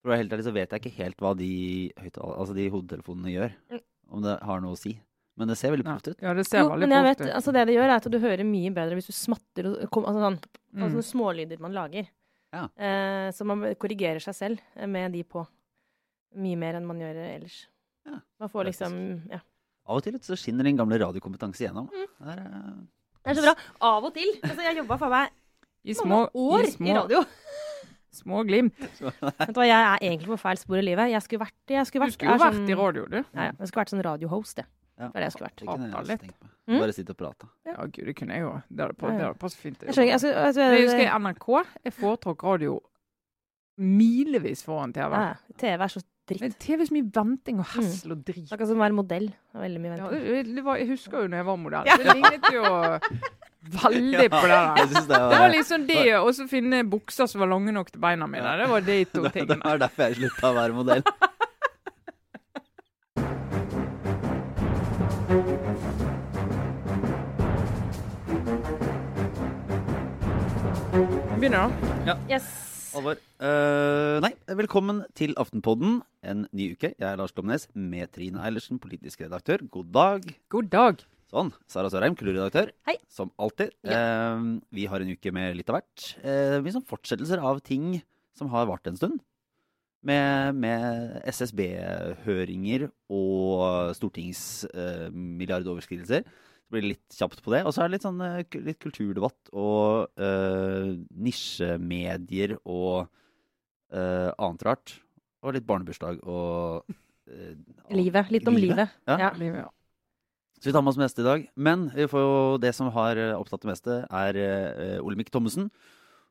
For å være helt ærlig så vet jeg ikke helt hva de, altså de hodetelefonene gjør. Mm. Om det har noe å si. Men det ser veldig proft ut. ja det ser Jo, veldig men jeg proft vet, ut. altså det det gjør, er at du hører mye bedre hvis du smatter og kom, altså sånn, Mm. sånne smålyder man lager. Ja. Eh, så man korrigerer seg selv eh, med de på. Mye mer enn man gjør ellers. Ja, Man får liksom Ja. Av og til så skinner din gamle radiokompetanse igjennom. Mm. Det er, eh, Det er så bra. Av og til. Altså, jeg jobba faen meg I mange små, år i i, radio. små glimt. Vet du hva, jeg er egentlig på feil spor i livet. Jeg skulle vært, jeg skulle Du skulle jo vært sånn- i radio, du. Ja, ja. Jeg skulle vært sånn radiohost, jeg. Ja. Det er det jeg skulle vært. det kunne jeg tenkt meg. Mm. Bare sitte og prate. Ja, gud, det kunne jeg jo. Det hadde pa- Ja, ja. passet fint. Jeg skjønner. Jeg, skulle, altså, Jeg husker i NRK. Jeg foretrakk radio milevis foran TV. ja, ja. TV er så dritt. Men TV er så mye venting og hessel og drit. akkurat som å være modell. Veldig mye Ja, venting. var, jeg husker jo når jeg var modell. Ja. Det lignet jo veldig på det der. Det var liksom det, å finne bukser som var lange nok til beina mine. Det var de to tingene. det var derfor jeg slutta å være modell. Begynner da. Yes. Alvor. Uh, nei, velkommen til Aftenpodden. En ny uke. Jeg er Lars Glomnes med Trine Eilertsen, politisk redaktør. God dag. God dag. Sånn. Sara Sørheim, kulturredaktør. Hei. Som alltid. Eh, vi har en uke med litt av hvert. Eh, mye som fortsettelser av ting som har vart en stund. Med, med SSB-høringer og stortingsmilliardoverskridelser. Det blir litt kjapt på det. Og så er det litt, sånn, eh, litt kulturdebatt og eh, nisjemedier og eh, annet rart. Og litt barnebursdag og eh, Livet. Litt om livet. Ja. Ja. Livet, ja. Så vi tar med oss meste i dag. Men vi får jo det som har eh, opptatt det meste, er eh, Olemic Thommessen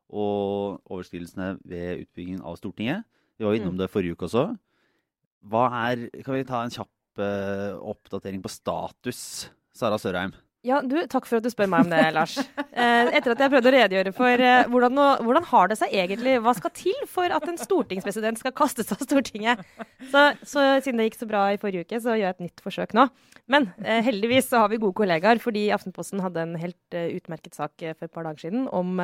og overskridelsene ved utbyggingen av Stortinget. Vi var innom Mm. det forrige uke også. Er Kan vi ta en kjapp uh, oppdatering på status, Sara Sørheim? Ja, du, Takk for at du spør meg om det, Lars. Eh, etter at jeg prøvde å redegjøre for eh, hvordan, hvordan har det seg egentlig, hva skal til for at en stortingspresident skal kastes av Stortinget? Så, så siden det gikk så bra i forrige uke, så gjør jeg et nytt forsøk nå. Men eh, heldigvis så har vi gode kollegaer, fordi Aftenposten hadde en helt utmerket sak for et par dager siden om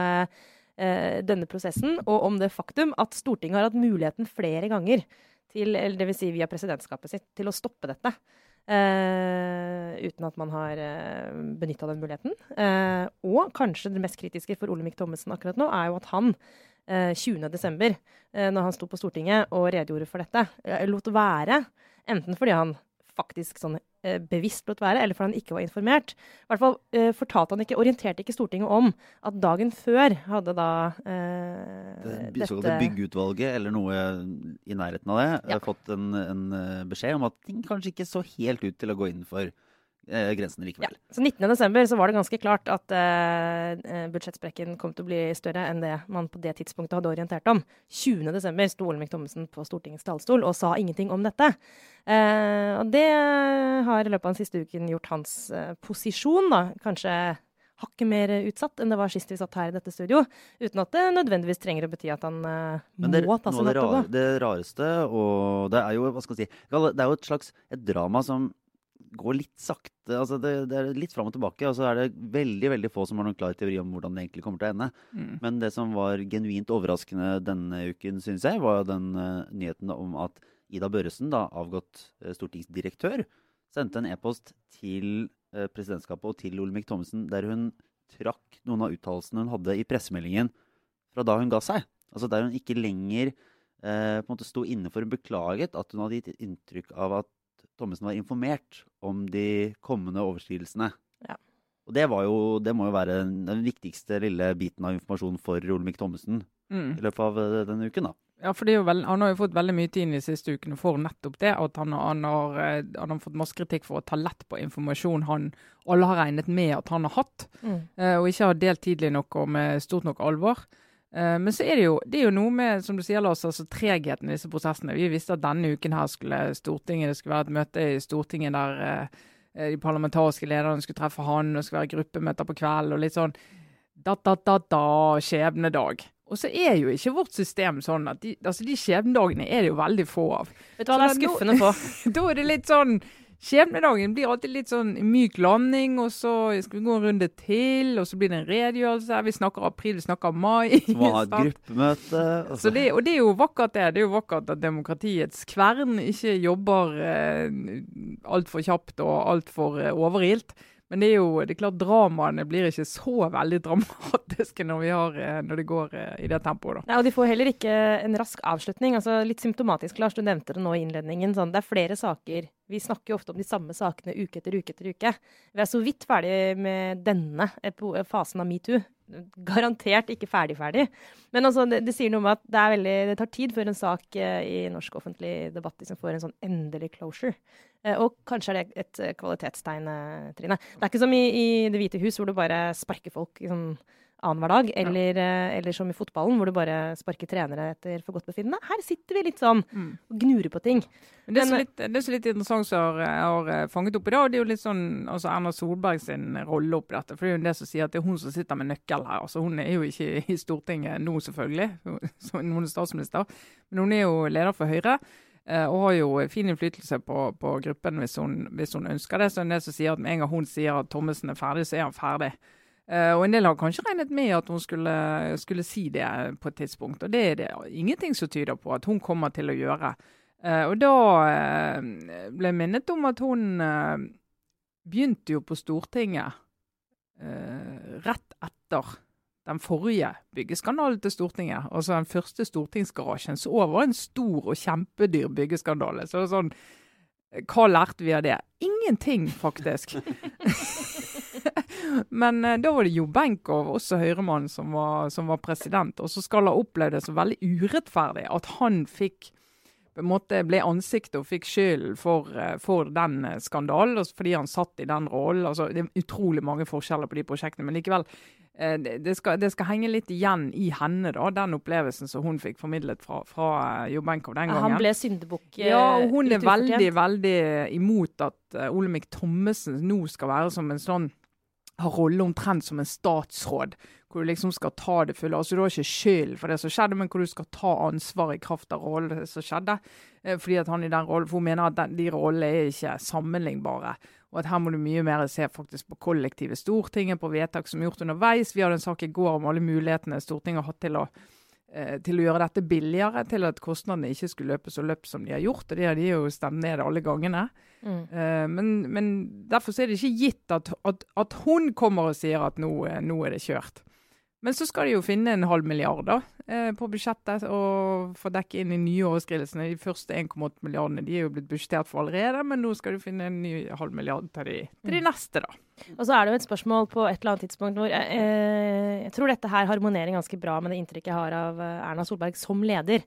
denne prosessen, og om det faktum at Stortinget har hatt muligheten flere ganger til, eller vil si via presidentskapet sitt, til å stoppe dette. Eh, uten at man har uh, benytta den muligheten. Eh, og kanskje det mest kritiske for Olemic Thommessen akkurat nå, er jo at han eh, 20.12., uh, når han sto på Stortinget og redegjorde for dette, eh, lot være, enten fordi han faktisk sånn eh, bevisst lot være, eller fordi han ikke var informert. I hvert fall eh, fortalte han ikke, orienterte ikke Stortinget om at dagen før hadde da eh, Det såkalte byggeutvalget, eller noe i nærheten av det, Ja. fått en, en eh, beskjed om at ting kanskje ikke så helt ut til å gå inn eh, grensene likevel. Ja. Så 19.12. så var det ganske klart at eh, eh, budsjettsprekken kom til å bli større enn det man på det tidspunktet hadde orientert om. 20.12. sto Olemic Thommessen på Stortingets talerstol og sa ingenting om dette. Eh, og det har i løpet av den siste uken gjort hans eh, posisjon da, kanskje hakket mer utsatt enn det var sist vi satt her i dette studio. Uten at det nødvendigvis trenger å bety at han uh, det, må ta noe seg av det, rare, det rareste, og det er jo hva skal jeg si, det er jo et slags et drama som går litt sakte. altså Det, det er litt fram og tilbake, og så er det veldig veldig få som har noen klar teori om hvordan det egentlig kommer til å ende. Mm. Men det som var genuint overraskende denne uken, syns jeg, var den uh, nyheten om at Ida Børresen, da, avgått uh, stortingsdirektør, sendte en e-post til uh, presidentskapet og til Olemic Thommessen der hun trakk noen av uttalelsene hun hadde i pressemeldingen fra da hun ga seg. Altså der hun ikke lenger på en måte sto inne for og beklaget at hun hadde gitt inntrykk av at Thommessen var informert om de kommende overskridelsene. Ja. Og det, var jo, det må jo være den viktigste lille biten av informasjon for Olemic Thommessen Mm. i løpet av eh, denne uken. da. Ja, for det er jo vel, Han har jo fått veldig mye tid de siste ukene for nettopp det. At han, har- han, har, eh, han har fått masse kritikk for å ta lett på informasjon han alle har regnet med at han har hatt. Mm. eh, og ikke har delt tidlig nok og med stort nok alvor. Eh, men så er det jo det er jo noe med som du sier, Lars, altså tregheten i disse prosessene. Vi visste at denne uken her skulle Stortinget, det skulle være et møte i Stortinget der eh, de parlamentariske lederne skulle treffe han, og det skulle være gruppemøter på kvelden og litt sånn da-da-da-da, skjebnedag. Og så er jo ikke vårt system sånn at de, altså de skjebnedagene er det jo veldig få av. Vet du hva, det er skuffende på. Da er det litt sånn Skjebnedagen blir alltid litt sånn myk landing, og så skal vi gå en runde til, og så blir det en redegjørelse. Vi snakker april, vi snakker mai. Så må man ha et gruppemøte. og så- Så det, og det er jo vakkert det. Det er jo vakkert at demokratiets kvern ikke jobber eh, altfor kjapt og altfor eh, overilt. Men det er jo det er klart dramaene blir ikke så veldig dramatiske når, vi har, eh, når det går eh, i det tempoet. da. Nei, og de får heller ikke en rask avslutning. altså Litt symptomatisk, Lars, du nevnte det nå i innledningen. Sånn, det er flere saker. Vi snakker jo ofte om de samme sakene uke etter uke etter uke. Vi er så vidt ferdig med denne fasen av metoo. Garantert ikke ferdig-ferdig. Men altså, det, det sier noe om at det, veldig, det tar tid før en sak eh, i norsk offentlig debatt liksom får en sånn endelig closure. Eh, og kanskje er det et eh, kvalitetstegn, Trine. Det er ikke som i, i Det hvite hus, hvor du bare sparker folk liksom, annenhver dag. Eller, eh, eller som i fotballen, hvor du bare sparker trenere etter forgodtbefinnende. Her sitter vi litt sånn og gnurer på ting. Men det, er så litt, det er så litt interessant som har, har eh, fanget opp i dag, det er jo litt sånn altså Erna Solberg sin rolle oppi dette. For det er jo det som sier at det er hun som sitter med nøkkel her. Altså Hun er jo ikke i Stortinget nå, selvfølgelig, som hun er statsminister, men hun er jo leder for Høyre. eh, Og har jo fin innflytelse på, på gruppen hvis hun, hvis hun ønsker det. Så det det som sier at med en gang hun sier at Thommessen er ferdig, så er han ferdig. Eh, og en del har kanskje regnet med at hun skulle, skulle si det på et tidspunkt. Og det er det ingenting som tyder på at hun kommer til å gjøre. Uh, og da uh, ble jeg minnet om at hun begynte jo på Stortinget rett etter den forrige byggeskandalen til Stortinget. Altså den første stortingsgarasjen. Så var en stor og kjempedyr byggeskandale. Så det var sånn Hva lærte vi av det? Ingenting, faktisk. Men eh, da var det Jo Benkow, også Høyre-mannen, som, som var president. Og så skal ha opplevd det som veldig urettferdig at han fikk på en måte ble ansiktet og fikk skylden for, eh, for den eh, skandalen, fordi han satt i den rollen. Altså, det er utrolig mange forskjeller på de prosjektene, men likevel. Eh, Det skal, det skal henge litt igjen i henne, da, den opplevelsen som hun fikk formidlet fra, fra eh, den gangen. Han ble syndebukk. eh, Ja, og hun er veldig, veldig imot at Olemic Thommessen nå skal være som en sånn har rolle omtrent som en statsråd, hvor du liksom skal ta det fulle. Altså Du har ikke skyld for det som skjedde, men hvor du skal ta ansvar i kraft av rollen som skjedde. Fordi at han i den rollen, for Hun mener at den, de rollene er ikke sammenlignbare. Og at her må du mye mer se faktisk på kollektivet Stortinget, på vedtak som er gjort underveis. Vi hadde en sak i går om alle mulighetene Stortinget har hatt til å eh, til å gjøre dette billigere, til at kostnadene ikke skulle løpe så løpt som de har gjort. og Det har de jo stemt ned alle gangene. Mm. Eh, men, men derfor så er det ikke gitt at, at, at hun kommer og sier at nå, eh, nå er det kjørt. Men så skal de jo finne en halv milliard da, eh, på budsjettet og få dekke inn de nye overskridelsene. De første 1,8 milliardene de er jo blitt budsjettert for allerede, men nå skal de finne en ny halv milliard til de, til de neste, da. Og så er det jo et spørsmål på et eller annet tidspunkt hvor eh, eh, jeg tror dette her harmonerer ganske bra med det inntrykket jeg har av eh, Erna Solberg som leder.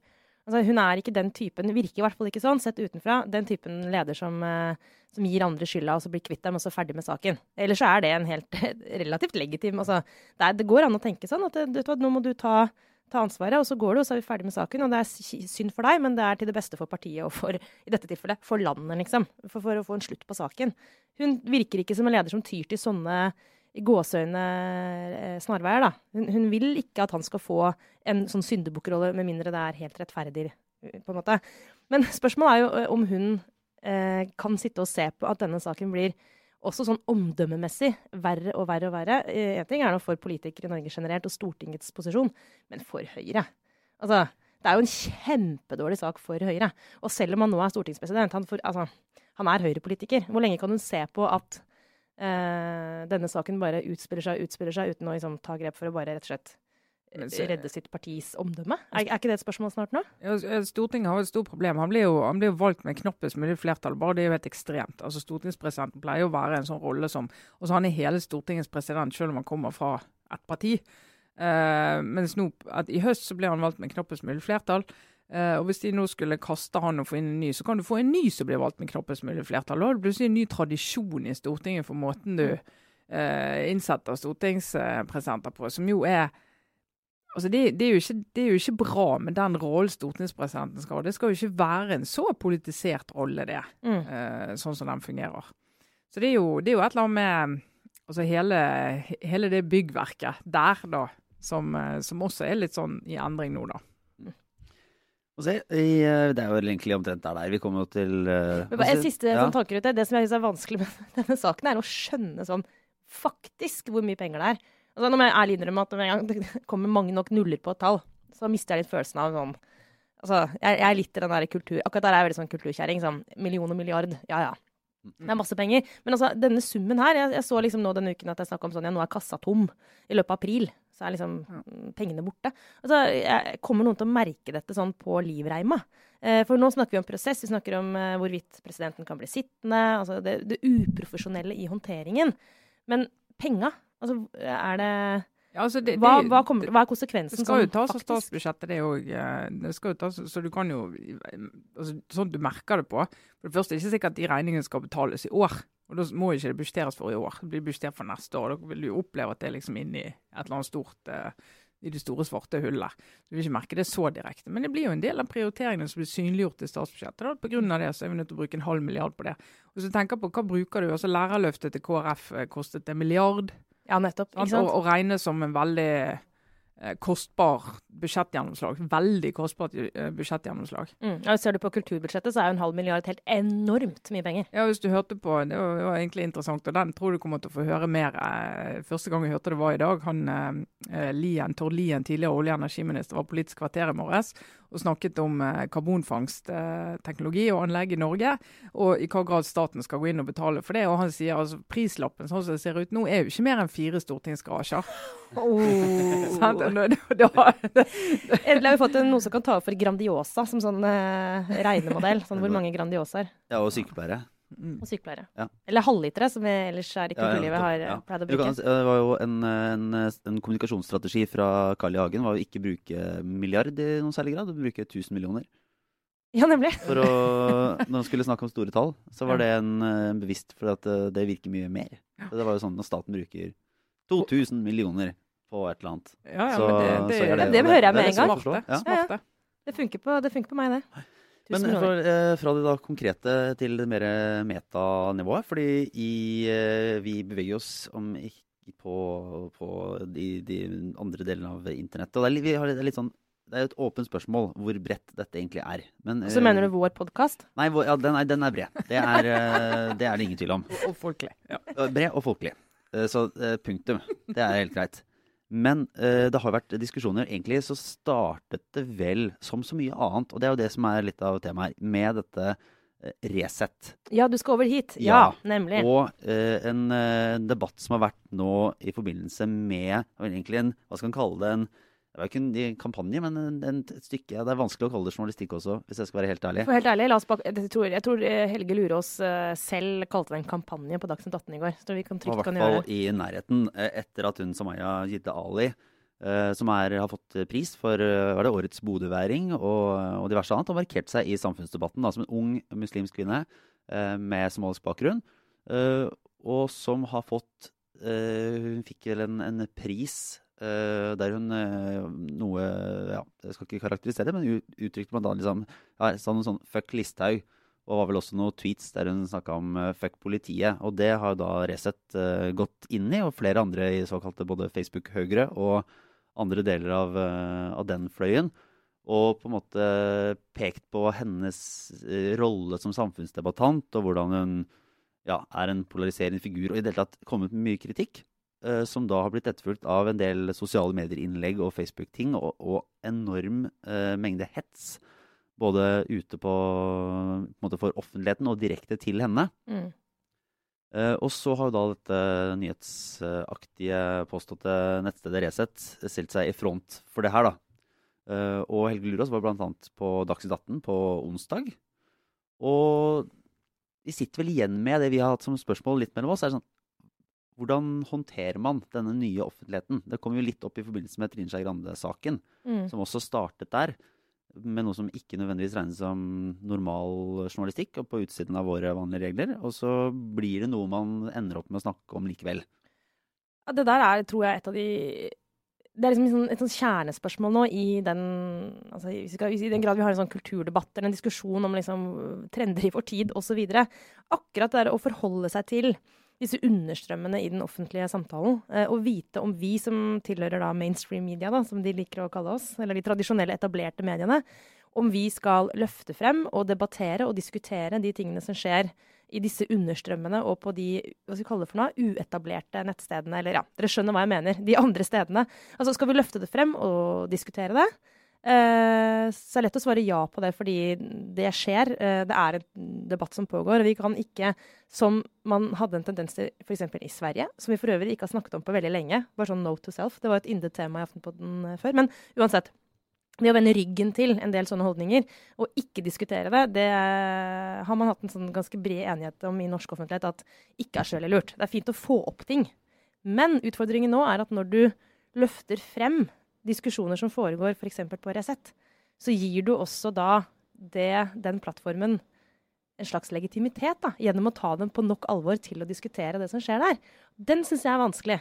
Altså, hun er ikke den typen, virker i hvert fall ikke sånn, sett utenfra, den typen leder som, eh, som gir andre skylda og så blir kvitt dem og så ferdig med saken. Ellers så er det en helt relativt legitim altså, det, er, det går an å tenke sånn at eh, du nå må du ta, ta ansvaret, og så går du, og så er vi ferdig med saken. Og det er synd for deg, men det er til det beste for partiet og for, i dette tilfellet, for landet, liksom. For, for å få en slutt på saken. Hun virker ikke som en leder som tyr til sånne i gåseøyne eh, snarveier, da. Hun, hun vil ikke at han skal få en sånn syndebukkrolle, med mindre det er helt rettferdig, eh, på en måte. Men spørsmålet er jo eh, om hun eh, kan sitte og se på at denne saken blir også sånn omdømmemessig verre og verre og verre. Én ting er nå for politikere i Norge generelt og Stortingets posisjon, men for Høyre. Altså, det er jo en kjempedårlig sak for Høyre. Og selv om han nå er stortingspresident, han, for, altså, han er Høyre-politiker. Hvor lenge kan hun se på at eh, denne saken bare utspiller seg og utspiller seg uten å liksom, ta grep for å bare rett og slett eh, så- redde sitt partis omdømme? Er, er ikke det et spørsmål snart nå? Ja, eh, Stortinget har et stort problem. Han blir jo, han blir jo valgt med knappest mulig flertall. bare Det er jo helt ekstremt. Altså Stortingspresidenten pleier jo å være en sånn rolle som altså Han er hele Stortingets president, selv om han kommer fra et parti. Uh, mens nå, at I høst så ble han valgt med knappest mulig flertall. Eh, og Hvis de nå skulle kaste han og få inn en ny, så kan du få en ny som blir valgt med knappest mulig flertall. Da det blir en ny tradisjon i Stortinget for måten du uh, innsetter stortingspresidenter på, som jo er Altså det, det, er jo ikke, det er jo ikke bra med den rollen stortingspresidenten skal ha. Det skal jo ikke være en så politisert rolle, det, Mm. uh, sånn som den fungerer. Så det er jo, det er jo et eller annet med altså hele, hele det byggverket der, da, som, som også er litt sånn i endring nå, da. Se, i, eh, det er jo egentlig omtrent der der. Vi kommer jo til uh, bare en siste ja. sånn tanker ut. Det som jeg synes er vanskelig med denne saken, er å skjønne sånn faktisk hvor mye penger det er. Altså, nå må jeg ærlig innrømme at når det kommer mange nok nuller på et tall, så mister jeg litt følelsen av sånn Altså, jeg, jeg er litt den der kultur... Akkurat der er jeg veldig sånn kulturkjerring. Sånn million og milliard. Ja, ja. Det er masse penger. Men altså, denne summen her Jeg, jeg så liksom nå denne uken at jeg snakka om sånn Ja, nå er kassa tom. I løpet av april så er liksom pengene borte. Altså, kommer noen til å merke dette sånn på livreima? Eh, for nå snakker vi om prosess. Vi snakker om eh, hvorvidt presidenten kan bli sittende. Altså det, det uprofesjonelle i håndteringen. Men penga, altså er det altså det, hva, det- hva, kommer, hva er konsekvensen Det skal jo sånn tas av statsbudsjettet, det òg. Tas, så du kan jo altså, Sånn du merker det på. For det første er det ikke sikkert at de regningene skal betales i år. Og da må ikke det budsjetteres for i år. Det blir budsjettert for neste år. Da vil du oppleve at det er liksom inni et eller annet stort uh, i det store, svarte hullet. Du vil ikke merke det så direkte. Men det blir jo en del av prioriteringene som blir synliggjort i statsbudsjettet. Da. På grunn av det så er vi nødt til å bruke en halv milliard på det. Og så tenker på hva bruker du? Altså Lærerløftet til KrF eh, kostet en milliard. Ja, nettopp. Og, og regnes som en veldig eh, kostbar budsjettgjennomslag. Veldig kostbart eh, budsjettgjennomslag. Mm. Ja, ser du på kulturbudsjettet, så er jo en halv milliard helt enormt mye penger. Ja, hvis du hørte på, Det var, det var egentlig interessant, og den tror du kommer til å få høre mer. Eh, første gang jeg hørte det var i dag. Han eh, Lien, Tord Lien, tidligere olje- og energiminister, var Politisk kvarter i morges og snakket om eh, karbonfangstteknologi og anlegg i Norge, og i hva grad staten skal gå inn og betale for det. Og han sier altså prislappen sånn som det ser ut nå, er jo ikke mer enn fire stortingsgarasjer. Oh. Endelig har vi fått noe som kan ta over for Grandiosa som sånn eh, regnemodell. Sånn hvor mange Grandiosaer. Ja, og sykepleiere. Mm. Og sykepleiere. Ja. Eller halvlitere, som vi ellers er i kulturlivet har ja. ja. pleid å bruke. kan, bruke. det var jo en, en, en kommunikasjonsstrategi fra Carl I. Hagen var jo ikke bruke milliard i noen særlig grad, bruke 1000 millioner. Ja, nemlig. For å, når man skulle snakke om store tall, så var det en eh, bevisst for at eh, det virker mye mer. Det var jo sånn når staten bruker 2000 millioner på et eller annet. Ja, ja, Så- men det, det, så gjør det hører jeg med en gang. det. Ja. Det. Det funker på, det funker på meg, det. Men for, fra, eh, fra det da konkrete til det mer metanivået. Fordi i, eh, vi beveger oss om ikke på, på de, de andre delene av internettet. Og det er, litt- vi har litt, det er litt sånn det er et åpent spørsmål hvor bredt dette egentlig er. Men, Så mener du vår podkast? Nei, vår- ja, den, er, den er bred. Det er, eh, det er det ingen tvil om. Og folkelig. Ja. Eh, Bred og folkelig. Eh, Så eh, punktum. Det er helt greit. Men eh, det har vært diskusjoner. Egentlig så startet det vel som så mye annet, og det er jo det som er litt av temaet her, med dette eh, Resett. Ja, du skal over hit. Ja, Ja, nemlig. Og eh, en eh, debatt som har vært nå i forbindelse med egentlig en, Hva skal en kalle det? en det var ikke en kampanje, men en, en, et stykke. Det er vanskelig å kalle det journalistikk også, hvis jeg skal være helt ærlig. For helt ærlig, bak, jeg, tror, jeg tror eh, Helge Lurås eh, selv kalte det en kampanje på Dagsnytt 18 i går. Så vi kan i trygt kan gjøre det. i nærheten, eh, etter at hun Samaya Jidde Ali, eh, som er, har fått pris for var det årets bodøværing og, og diverse annet, har markert seg i samfunnsdebatten da, som en ung muslimsk kvinne eh, med somalisk bakgrunn, eh, og som har fått Hun fikk vel en, en pris der hun eh, noe ja, Jeg skal ikke karakterisere det, men uttrykte annet liksom, ja, sa noe sånn 'fuck Listhaug'. Og var vel også noen tweets der hun snakka om eh, 'fuck politiet'. Og det har jo da Resett uh, gått inn i, og flere andre i såkalte både Facebook-høyre og andre deler av, uh, av den fløyen. Og på en måte pekt på hennes uh, rolle som samfunnsdebattant, og hvordan hun ja, er en polariserende figur, og i det hele tatt kommet med mye kritikk. Eh, som da har blitt etterfulgt av en del sosiale medier-innlegg og Facebook-ting, og, og enorm eh, mengde hets både ute på, på for offentligheten og direkte til henne. Mm. Eh, og så har jo da dette nyhetsaktige påståtte nettstedet Resett stilt seg i front for det her, da. Eh, og Helge Lurås var blant annet på Dagsnytt 18 på onsdag. Og vi sitter vel igjen med det vi har hatt som spørsmål litt mellom oss. er sånn, Hvordan håndterer man denne nye offentligheten? Det kom jo litt opp i forbindelse med Trine Skei Grande-saken Mm. som også startet der, med noe som ikke nødvendigvis regnes som normal journalistikk og på utsiden av våre vanlige regler. Og så blir det noe man ender opp med å snakke om likevel. Ja, det der er, tror jeg, et av de Det er liksom sånn- et sånt kjernespørsmål nå i den altså, skal, I den grad vi har en sånn kulturdebatt eller en diskusjon om liksom, trender i vår tid osv. Akkurat det der å forholde seg til disse understrømmene i den offentlige samtalen, eh, og vite om vi som tilhører da mainstream media, da, som de liker å kalle oss, eller de tradisjonelle, etablerte mediene, om vi skal løfte frem og debattere og diskutere de tingene som skjer i disse understrømmene og på de hva skal vi kalle det for noe, uetablerte nettstedene. Eller ja, dere skjønner hva jeg mener. De andre stedene. Altså Skal vi løfte det frem og diskutere det? Eh, så er det lett å svare ja på det, fordi det skjer. Eh, det er en debatt som pågår. og Vi kan ikke, som man hadde en tendens til f.eks. i Sverige, som vi for øvrig ikke har snakket om på veldig lenge, bare sånn note to self, det var et yndet tema i Aftenposten eh, før. Men uansett, Det å vende ryggen til en del sånne holdninger og ikke diskutere det, det har man hatt en sånn ganske bred enighet om i norsk offentlighet at ikke er så veldig lurt. Det er fint å få opp ting. Men utfordringen nå er at når du løfter frem diskusjoner som foregår f.eks. For på Resett, så gir du også da det, den plattformen en slags legitimitet da, gjennom å ta dem på nok alvor til å diskutere det som skjer der. Den syns jeg er vanskelig.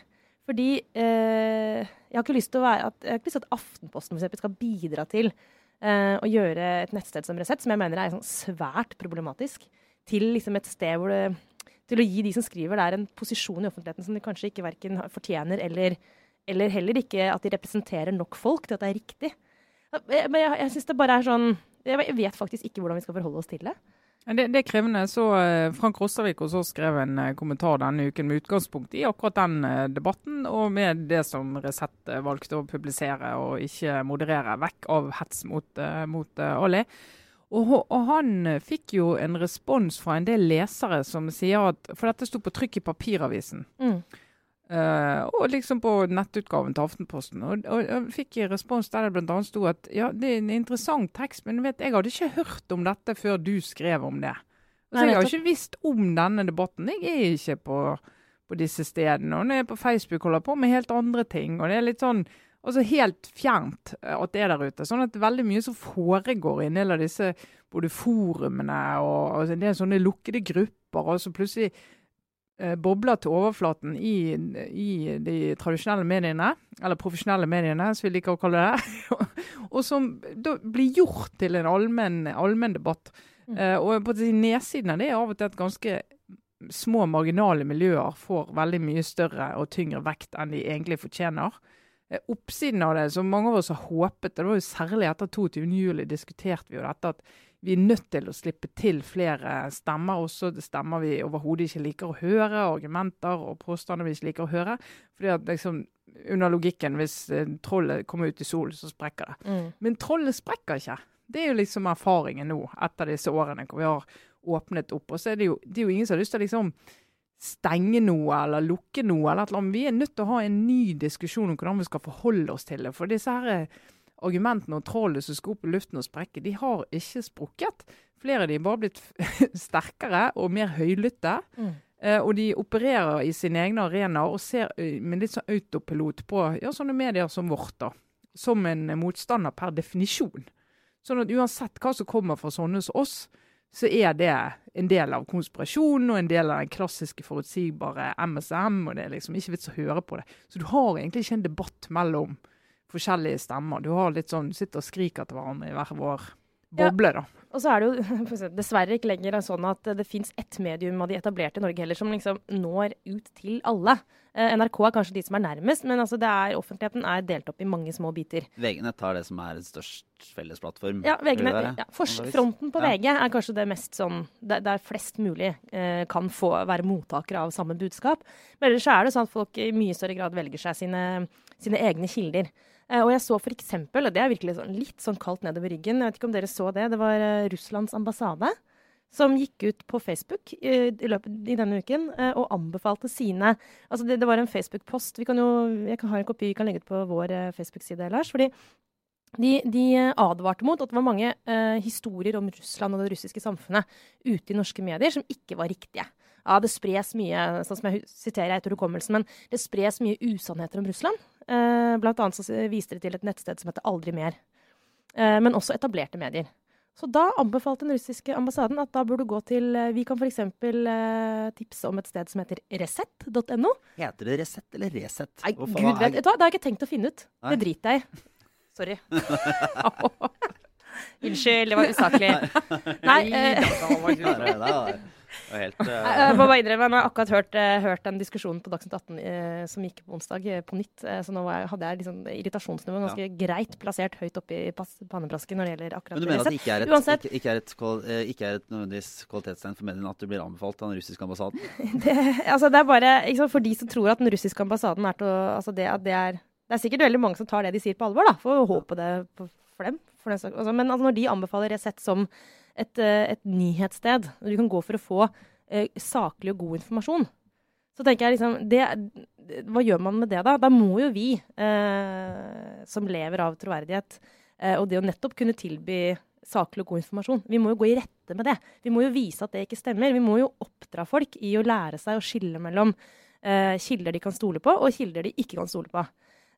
Fordi eh, jeg har ikke lyst til at, at Aftenposten eksempel, skal bidra til eh, å gjøre et nettsted som Resett, som jeg mener er sånn svært problematisk, til liksom et sted hvor det til å gi de som skriver der, en posisjon i offentligheten som de kanskje ikke verken fortjener, eller, eller, heller ikke at de representerer nok folk til at det er riktig. Men jeg, jeg synes det bare er sånn Jeg vet faktisk ikke hvordan vi skal forholde oss til det. Det, det, er krevende. Så uh, Frank Rostavik også skrev en uh, kommentar denne uken med utgangspunkt i akkurat den uh, debatten, og med det som Resett valgte å publisere og ikke moderere, vekk av hets mot, mot Ali. Og, og, han fikk jo en respons fra en del lesere som sier at For dette sto på trykk i papiravisen. Mm. Uh, og liksom på nettutgaven til Aftenposten. Og, og, og fikk respons der det bl.a. sto at ja, det er en interessant tekst, men vet, jeg hadde ikke hørt om dette før du skrev om det. Altså, jeg har ikke visst om denne debatten. Jeg er ikke på, på disse stedene. Og når jeg er på Facebook holder på med helt andre ting. Og det er litt sånn altså helt fjernt eh, at det er der ute. Sånn at er veldig mye som foregår i en del av disse både forumene og, og en del sånne lukkede grupper. og så plutselig bobler til overflaten i, i, de tradisjonelle mediene, eller profesjonelle mediene, som vi liker å kalle det, og som da blir gjort til en allmenn debatt. Mm. Uh, og på nedsiden av det er av og til at ganske små, marginale miljøer får veldig mye større og tyngre vekt enn de egentlig fortjener. Uh, oppsiden av det, som mange av oss har håpet, det var jo særlig etter 22.07 diskuterte vi jo dette, at vi er nødt til å slippe til flere stemmer, også det stemmer vi overhodet ikke liker å høre, argumenter og påstander vi ikke liker å høre. fordi at liksom, Under logikken, hvis eh, trollet kommer ut i solen, så sprekker det. Mm. Men trollet sprekker ikke. Det er jo liksom erfaringen nå, etter disse årene hvor vi har åpnet opp. Og så er det jo, det er jo ingen som har lyst til å liksom stenge noe eller lukke noe. eller et Vi er nødt til å ha en ny diskusjon om hvordan vi skal forholde oss til det. For disse her argumentene og trollene som skal opp i luften og sprekke, de har ikke sprukket. Flere av de er bare blitt sterkere og mer høylytte. Mm. Uh, og de opererer i sine egne arenaer og ser uh, med litt sånn autopilot på ja, sånne medier som vårt, da. Som en motstander per definisjon. Sånn at uansett hva som kommer fra sånne som oss, så er det en del av konspirasjonen og en del av den klassiske, forutsigbare MSM. Og det er liksom ikke vits å høre på det. Så du har egentlig ikke en debatt mellom forskjellige stemmer. Du har litt sånn, sitter og skriker til hverandre i hver vår boble, ja. da. Og så er det jo dessverre ikke lenger sånn at det fins ett medium av de etablerte i Norge heller som liksom når ut til alle. Eh, NRK er kanskje de som er nærmest, men altså er, offentligheten er delt opp i mange små biter. VG-nett har det som er størst fellesplattform? Ja, VG-nett, ja fronten på ja. VG er kanskje det mest sånn der, flest mulig eh, kan få være mottakere av samme budskap. Men ellers er det sånn at folk i mye større grad velger seg sine, sine egne kilder. Eh, og jeg så eksempel, og det er virkelig sånn, litt sånn kaldt nedover ryggen, jeg vet ikke om dere så det, det var uh, Russlands ambassade som gikk ut på Facebook uh, i løpet i denne uken og anbefalte sine Altså det, det var en Facebook-post. Vi kan jo, Jeg kan ha en kopi vi kan legge ut på vår Facebook-side, Lars. fordi de, de, advarte mot at det var mange historier om Russland og det russiske samfunnet ute i norske medier som ikke var riktige. Ja, det spres mye, sånn som jeg siterer etter hukommelsen, men det spres mye usannheter om Russland. Eh, blant annet så viste de til et nettsted som heter Aldri mer. Eh, men også etablerte medier. Så da anbefalte den russiske ambassaden at da burde du gå til eh, Vi kan f.eks. Eh, tipse om et sted som heter resett.no. Heter det Resett eller Resett? Nei, Gud vet, vet du hva, Det har jeg ikke tenkt å finne ut. Nei. Det driter jeg i. Sorry. Unnskyld, det var usaklig. Nei. Eh, Helt, Jeg jeg må bare innrømme, jeg har akkurat hørt, eh, hørt den diskusjonen på Dagsnytt 18 eh, som gikk på onsdag, på nytt. Så nå jeg, hadde jeg liksom irritasjonsnivået ganske greit plassert høyt oppe i pannebrasken når det gjelder akkurat Men du mener at det ikke er et, Uansett. ikke, ikke er et, ikke er et nødvendigvis kvalitetstegn for mediene at du blir anbefalt av den russiske ambassaden? det, altså det er bare sant, For de som tror at den russiske ambassaden er til å altså det, at det, er, det er sikkert veldig mange som tar det de sier på alvor, da. Får håpe det på- for dem. For den, altså, men altså, når de anbefaler Resett som et, eh, et nyhetssted, hvor du kan gå for å få eh, saklig og god informasjon, så tenker jeg liksom det, Hva gjør man med det, da? Da må jo vi, eh, som lever av troverdighet, eh, og det å nettopp kunne tilby saklig og god informasjon. Vi må jo gå i rette med det. Vi må jo vise at det ikke stemmer. Vi må jo oppdra folk i å lære seg å skille mellom eh, kilder de kan stole på, og kilder de ikke kan stole på.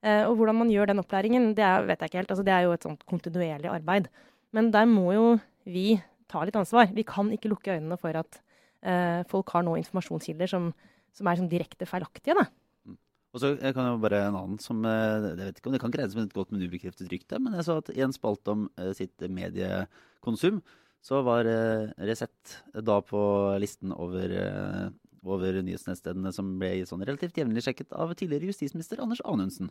Eh, og hvordan man gjør den opplæringen, det er, vet jeg ikke helt. Altså, det er jo et sånt kontinuerlig arbeid. Men der må jo vi tar litt ansvar. Vi kan ikke lukke øynene for at eh, folk har nå informasjonskilder som, som er sånn direkte feilaktige. Da. Og så jeg kan jo bare en annen som eh, Jeg vet ikke om det kan ikke regnes som et godt, men ubekreftet rykte, men jeg så at i en spalte om eh, sitt mediekonsum, så var eh, Resett da på listen over, over nyhetsnettstedene som ble sånn relativt jevnlig sjekket av tidligere justisminister Anders Anundsen.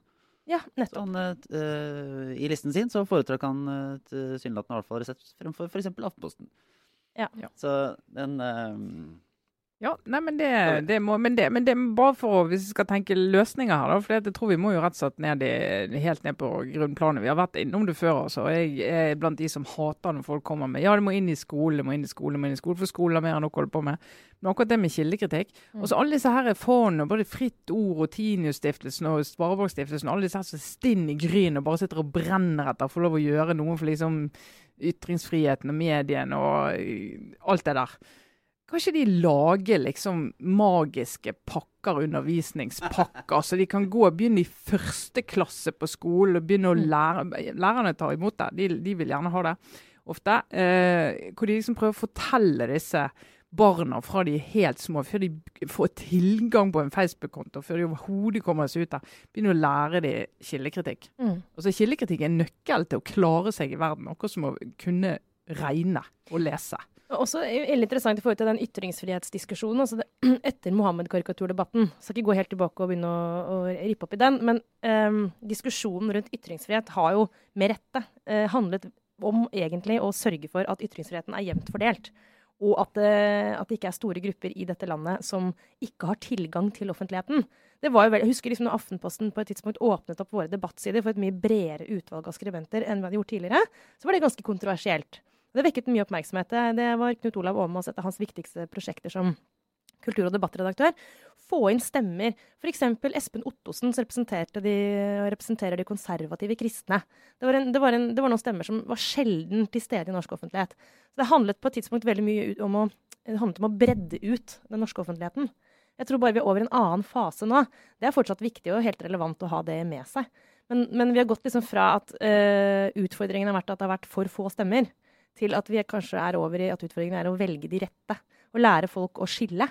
Ja, nettopp. han, eh, eh, I listen sin så foretrakk han uh, tilsynelatende i hvert fall Resett fremfor f.eks. Aftenposten. Ja. Ja. Så den eh, Ja, nei, men det, det må, men det, men det er bare for å, hvis vi skal tenke løsninger her, da, for jeg tror vi må jo rett og slett ned i, helt ned på grunnplanet. Vi har vært innom det før, altså. Jeg er blant de som hater når folk kommer med ja, det må inn i skole, det må inn i skole, det må inn i skole, for skolen har mer enn nok å holde på med. Men akkurat det med kildekritikk Og så alle disse her fondene, både Fritt Ord og Tinius-stiftelsen og Sparebankstiftelsen, alle disse her som er stinn i gryn og bare sitter og brenner etter å få lov å gjøre noe for liksom ytringsfriheten og mediene og øh, alt det der. Kan ikke de lage liksom magiske pakker, undervisningspakker, så de kan gå og begynne i første klasse på skolen og begynne å lære Lærerne tar imot det, de, de vil gjerne ha det ofte. Eh, hvor de liksom prøver å fortelle disse barna fra de er helt små, før de får tilgang på en Facebook-konto, før de overhodet kommer seg ut der, begynner å lære de kildekritikk. Mm. Altså, kildekritikk er nøkkel til å klare seg i verden, noe som å kunne regne og lese. Og Også interessant i forhold til den ytringsfrihetsdiskusjonen. altså det, Etter Mohammed-karikaturdebatten. Skal ikke gå helt tilbake og begynne å, å rippe opp i den. Men um, diskusjonen rundt ytringsfrihet har jo med rette uh, handlet om egentlig å sørge for at ytringsfriheten er jevnt fordelt. Og at, det- at det ikke er store grupper i dette landet som ikke har tilgang til offentligheten. Det var jo vel, jeg husker liksom når Aftenposten på et tidspunkt åpnet opp våre debattsider for et mye bredere utvalg av skribenter enn vi hadde gjort tidligere, så var det ganske kontroversielt. Det vekket mye oppmerksomhet. Det- var Knut Olav Åmås, et av hans viktigste prosjekter som kultur- og debattredaktør. Få inn stemmer. F.eks. Espen Ottosen, som de, representerer de konservative kristne. Det var, en, det, var en, det var noen stemmer som var sjelden til stede i norsk offentlighet. Så det handlet på et tidspunkt veldig mye om å, om å bredde ut den norske offentligheten. Jeg tror bare vi er over en annen fase nå. Det er fortsatt viktig og helt relevant å ha det med seg. Men, men vi har gått liksom fra at uh, utfordringen har vært at det har vært for få stemmer, til at vi kanskje er over i at utfordringen er å velge de rette. Og lære folk å skille.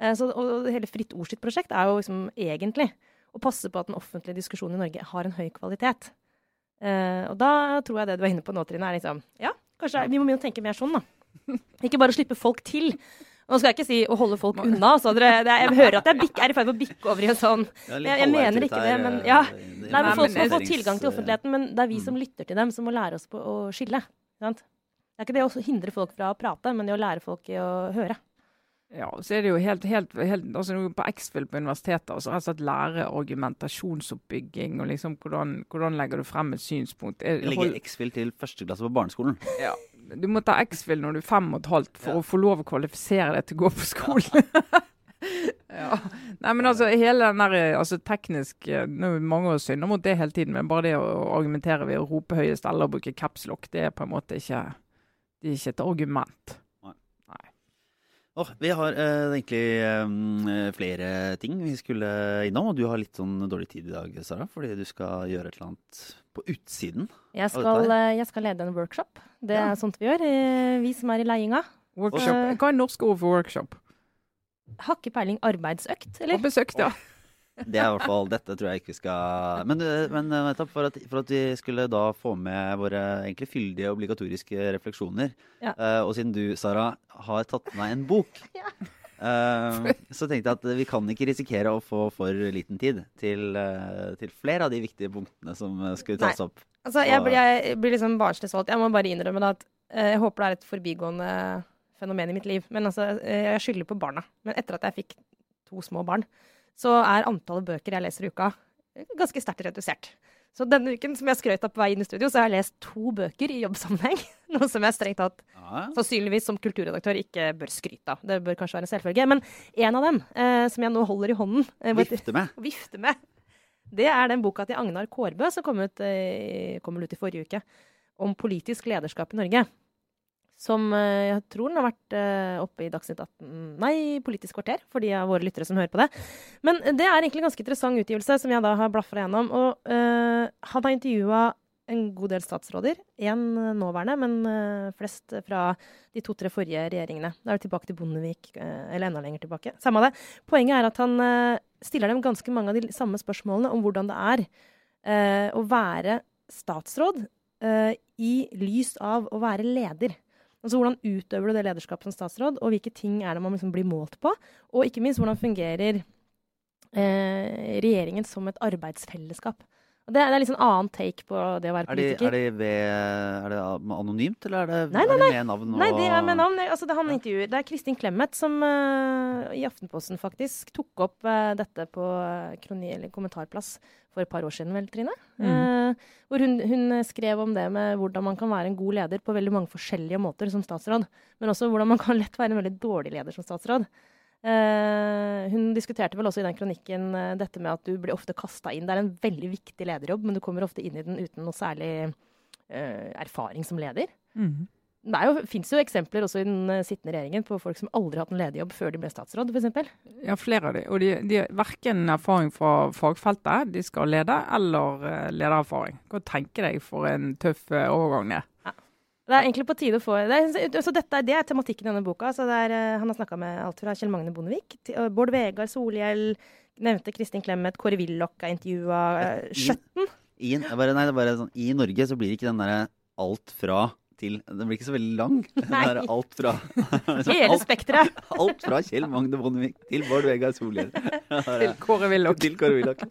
Eh, så, og, hele Fritt Ord sitt prosjekt er jo liksom egentlig å passe på at den offentlige diskusjonen i Norge har en høy kvalitet. Eh, og da tror jeg det du var inne på nå, Trine, er liksom Ja, kanskje vi må begynne å tenke mer sånn, da. Ikke bare slippe folk til. Nå skal jeg ikke si å holde folk unna. Så dere, det er, jeg hører at jeg bikk, er i ferd med å bikke over i en sånn Jeg- jeg mener ikke det, men- ja. eh, Nei, men Folk må få tilgang til offentligheten, men det er vi Mm. som lytter til dem, som må lære oss på å skille. Sant? Det er ikke det å hindre folk fra å prate, men det å lære folk i å høre. Ja, så er det jo helt, helt, helt altså På X-Fill på universitetet altså rett og slett lære argumentasjonsoppbygging og liksom hvordan, hvordan legger du frem et synspunkt. Er- Legger X-Fill til første klasse på barneskolen. Ja, du må ta X-Fill når du er fem og et halvt for å få lov å kvalifisere deg til å gå på skolen. ja. Nei, men altså hele den der altså teknisk eh, Nå er mange av oss synder mot det hele tiden, men bare det å argumentere ved å rope høyest eller å bruke capslock, det er på en måte ikke Det er ikke et argument. Åh, vi har eh, egentlig eh, flere ting vi skulle innom, og du har litt sånn dårlig tid i dag, Sara, fordi du skal gjøre et eller annet på utsiden. Jeg skal, eh, jeg skal lede en workshop. Det Ja. er sånt vi gjør, eh, vi som er i. Eh. Hva er norsk ord for workshop? Har ikke peiling arbeidsøkt, eller? Og besøkt, ja. Det er i hvert fall Dette tror jeg ikke vi skal Men, eh, men eh, nettopp for at, for at vi skulle da få med våre egentlig fyldige obligatoriske refleksjoner, Ja. uh, og siden du, Sara, har tatt med deg en bok, Ja. Uh, så tenkte jeg at vi kan ikke risikere å få for liten tid til, uh, til flere av de viktige punktene som skulle tas Nei. opp. Altså, jeg, blir- jeg blir liksom barnslig solgt. Jeg må bare innrømme det at uh, jeg håper det er et forbigående fenomen i mitt liv. Men altså, jeg skylder på barna. Men etter at jeg fikk to små barn, så er antallet bøker jeg leser i uka, ganske sterkt redusert. Så denne uken som jeg skrøt av på vei inn i studio, så har jeg lest to bøker i jobbsammenheng. Noe som jeg strengt tatt Ja. sannsynligvis som kulturredaktør ikke bør skryte av. Det bør kanskje være en selvfølge. Men en av dem, eh, som jeg nå holder i hånden eh, Vifte med. vifte med. Det er den boka til Agnar Kårbø som kom ut, eh, kom ut i forrige uke, om politisk lederskap i Norge. Som eh, jeg tror den har vært eh, oppe i Dagsnytt 18 Nei, Politisk kvarter, for de av våre lyttere som hører på det. Men det er egentlig en ganske interessant utgivelse, som jeg da har blafra gjennom. Og eh, han har intervjua en god del statsråder. Én nåværende, men flest fra de to-tre forrige regjeringene. Da er det tilbake til Bondevik, eller enda lenger tilbake. Samme det. Poenget er at han stiller dem ganske mange av de samme spørsmålene om hvordan det er eh, å være statsråd eh, i lys av å være leder. Altså Hvordan utøver du det lederskapet som statsråd, og hvilke ting er det man liksom blir målt på? Og ikke minst, hvordan fungerer eh, regjeringen som et arbeidsfellesskap? Og det, er- det er litt sånn annen take på det å være Er, det, politiker. er, det, ved, er det anonymt, eller er det, Nei, nei, er det med navn? Nei, det er med navn. Altså, det, han intervjuer. det er Kristin Clemet som uh, i Aftenposten faktisk tok opp uh, dette på eh, kroni, eller kommentarplass for et par år siden, vel, Trine? Eh, hvor hun, hun skrev om det med hvordan man kan være en god leder på veldig mange forskjellige måter som statsråd. Men også hvordan man kan lett være en veldig dårlig leder som statsråd. Eh, hun diskuterte vel også i den kronikken eh, dette med at du blir ofte kasta inn. Det er en veldig viktig lederjobb, men du kommer ofte inn i den uten noe særlig eh, erfaring som leder. Mm. Det fins jo eksempler også i den sittende regjeringen på folk som aldri har hatt en lederjobb før de ble statsråd, f.eks. Ja, flere av de. Og de, de har verken erfaring fra fagfeltet de skal lede, eller ledererfaring. Hva tenker tenke deg for en tøff overgang det. Det er egentlig på tide å få det er, så dette, er- det er tematikken i denne boka. Så er, eh, han har snakka med alt fra Kjell Magne Bondevik til Bård Vegar Solhjell, nevnte Kristin Clemet, Kåre Willoch er intervjua, I- Skjøtten. I, nei, det sånn, I Norge så blir ikke den derre alt fra til Den blir ikke så veldig lang. Nei. Nei. er alt fra Hele spekteret. alt fra Kjell Magne Bondevik til Bård Vegar Solhjell. Til Kåre Willoch. Til Kåre Willoch.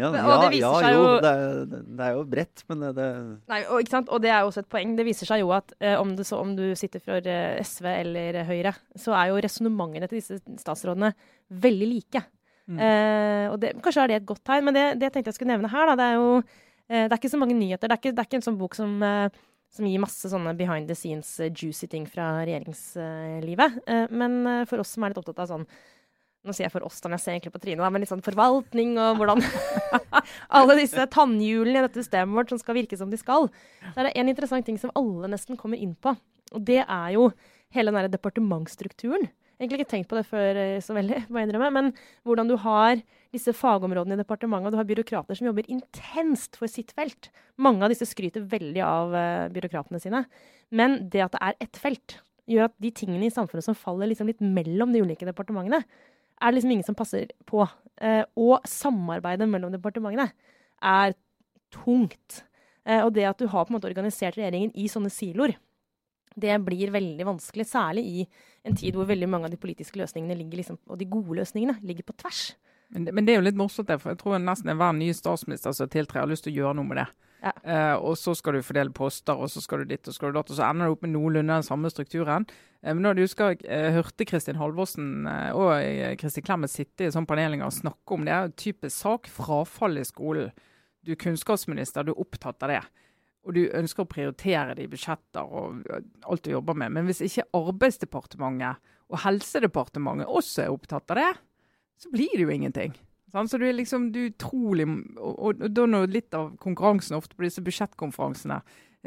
Ja, Men- ja, det ja jo, jo- det er, det er jo bredt, men det, det Nei, og, ikke sant? og det er jo også et poeng. Det viser seg jo at eh, om, det så, om du sitter for eh, SV eller Høyre, så er jo resonnementene til disse statsrådene veldig like. Mm. Eh, og det, kanskje er det et godt tegn, men det, det tenkte jeg skulle nevne her, da, det er jo eh, Det er ikke så mange nyheter. Det er ikke, det er ikke en sånn bok som, eh, som gir masse sånne behind the scenes eh, juicy ting fra regjeringslivet. Eh, men eh, for oss som er litt opptatt av sånn nå sier jeg for oss, da, men jeg ser egentlig på Trine, men litt sånn forvaltning og hvordan alle disse tannhjulene i dette systemet vårt som skal virke som de skal. Så er det en interessant ting som alle nesten kommer inn på. Og det er jo hele den der departementsstrukturen. Egentlig ikke tenkt på det før så veldig, må jeg innrømme. Men hvordan du har disse fagområdene i departementet, og du har byråkrater som jobber intenst for sitt felt. Mange av disse skryter veldig av uh, byråkratene sine. Men det at det er ett felt, gjør at de tingene i samfunnet som faller liksom litt mellom de ulike departementene, er det liksom ingen som passer på. Eh, og samarbeidet mellom departementene er tungt. Eh, og det at du har på en måte organisert regjeringen i sånne siloer, det blir veldig vanskelig. Særlig i en tid hvor veldig mange av de politiske løsningene ligger liksom, og de gode løsningene ligger på tvers. Men, det- men det er jo litt morsomt, det, for jeg tror nesten enhver ny statsminister som tiltrer, har lyst til å gjøre noe med det. Ja. Uh, og så skal du fordele poster, og så skal du ditt og skal du datt, og så ender du opp med noenlunde den samme strukturen. Uh, men når du husker, jeg hørte Kristin Halvorsen og Kristin Clemet sitte i sånn panel og snakke om det. typisk sak frafall i skolen. Du er kunnskapsminister, du er opptatt av det. Og du ønsker å prioritere det i budsjetter og alt du jobber med. Men hvis ikke Arbeidsdepartementet og Helsedepartementet også er opptatt av det, så blir det jo ingenting. Sånn? Så du er liksom du er utrolig Og, og, og da når litt av konkurransen ofte på disse budsjettkonferansene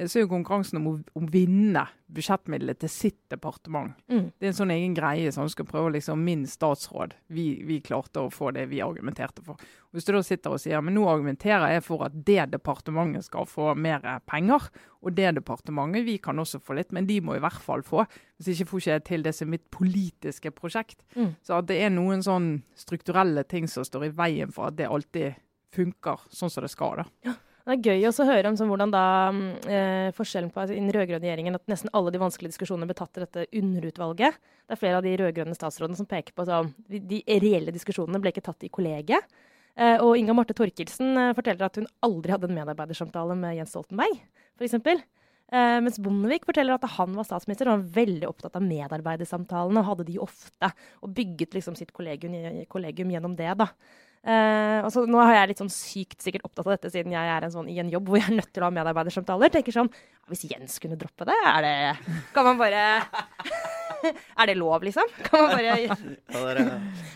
så er jo konkurransen om å, om vinne budsjettmidler til sitt departement. Mm. Det er en sånn egen greie som skal prøve liksom min statsråd. Vi, vi klarte å få det vi argumenterte for. Hvis du da sitter og sier men nå argumenterer jeg for at det departementet skal få mer penger, og det departementet vi kan også få litt, men de må i hvert fall få. Hvis ikke får ikke jeg til det som er mitt politiske prosjekt. Mm. Så at det er noen sånn strukturelle ting som står i veien for at det alltid funker sånn som det skal. da. Det er gøy også å høre om sånn, hvordan da mm, eh, forskjellen på altså, den rød-grønne regjeringen at nesten alle de vanskelige diskusjonene ble tatt i dette underutvalget. Det er flere av de rød-grønne statsrådene som peker på sånn De reelle diskusjonene ble ikke tatt i kollegiet. Eh, og Inga Marte Thorkildsen eh, forteller at hun aldri hadde en medarbeidersamtale med Jens Stoltenberg, f.eks. Eh, mens Bondevik forteller at han var statsminister, og var veldig opptatt av medarbeidersamtalene og hadde de ofte. Og bygget liksom sitt kollegium, kollegium gjennom det. da. Eh, altså, nå har jeg litt sånn sykt sikkert opptatt av dette siden jeg er en sånn, i en jobb hvor jeg er nødt til å ha medarbeidersamtaler. tenker sånn, Hvis Jens kunne droppe det, er det Kan man bare Er det lov, liksom? Kan man bare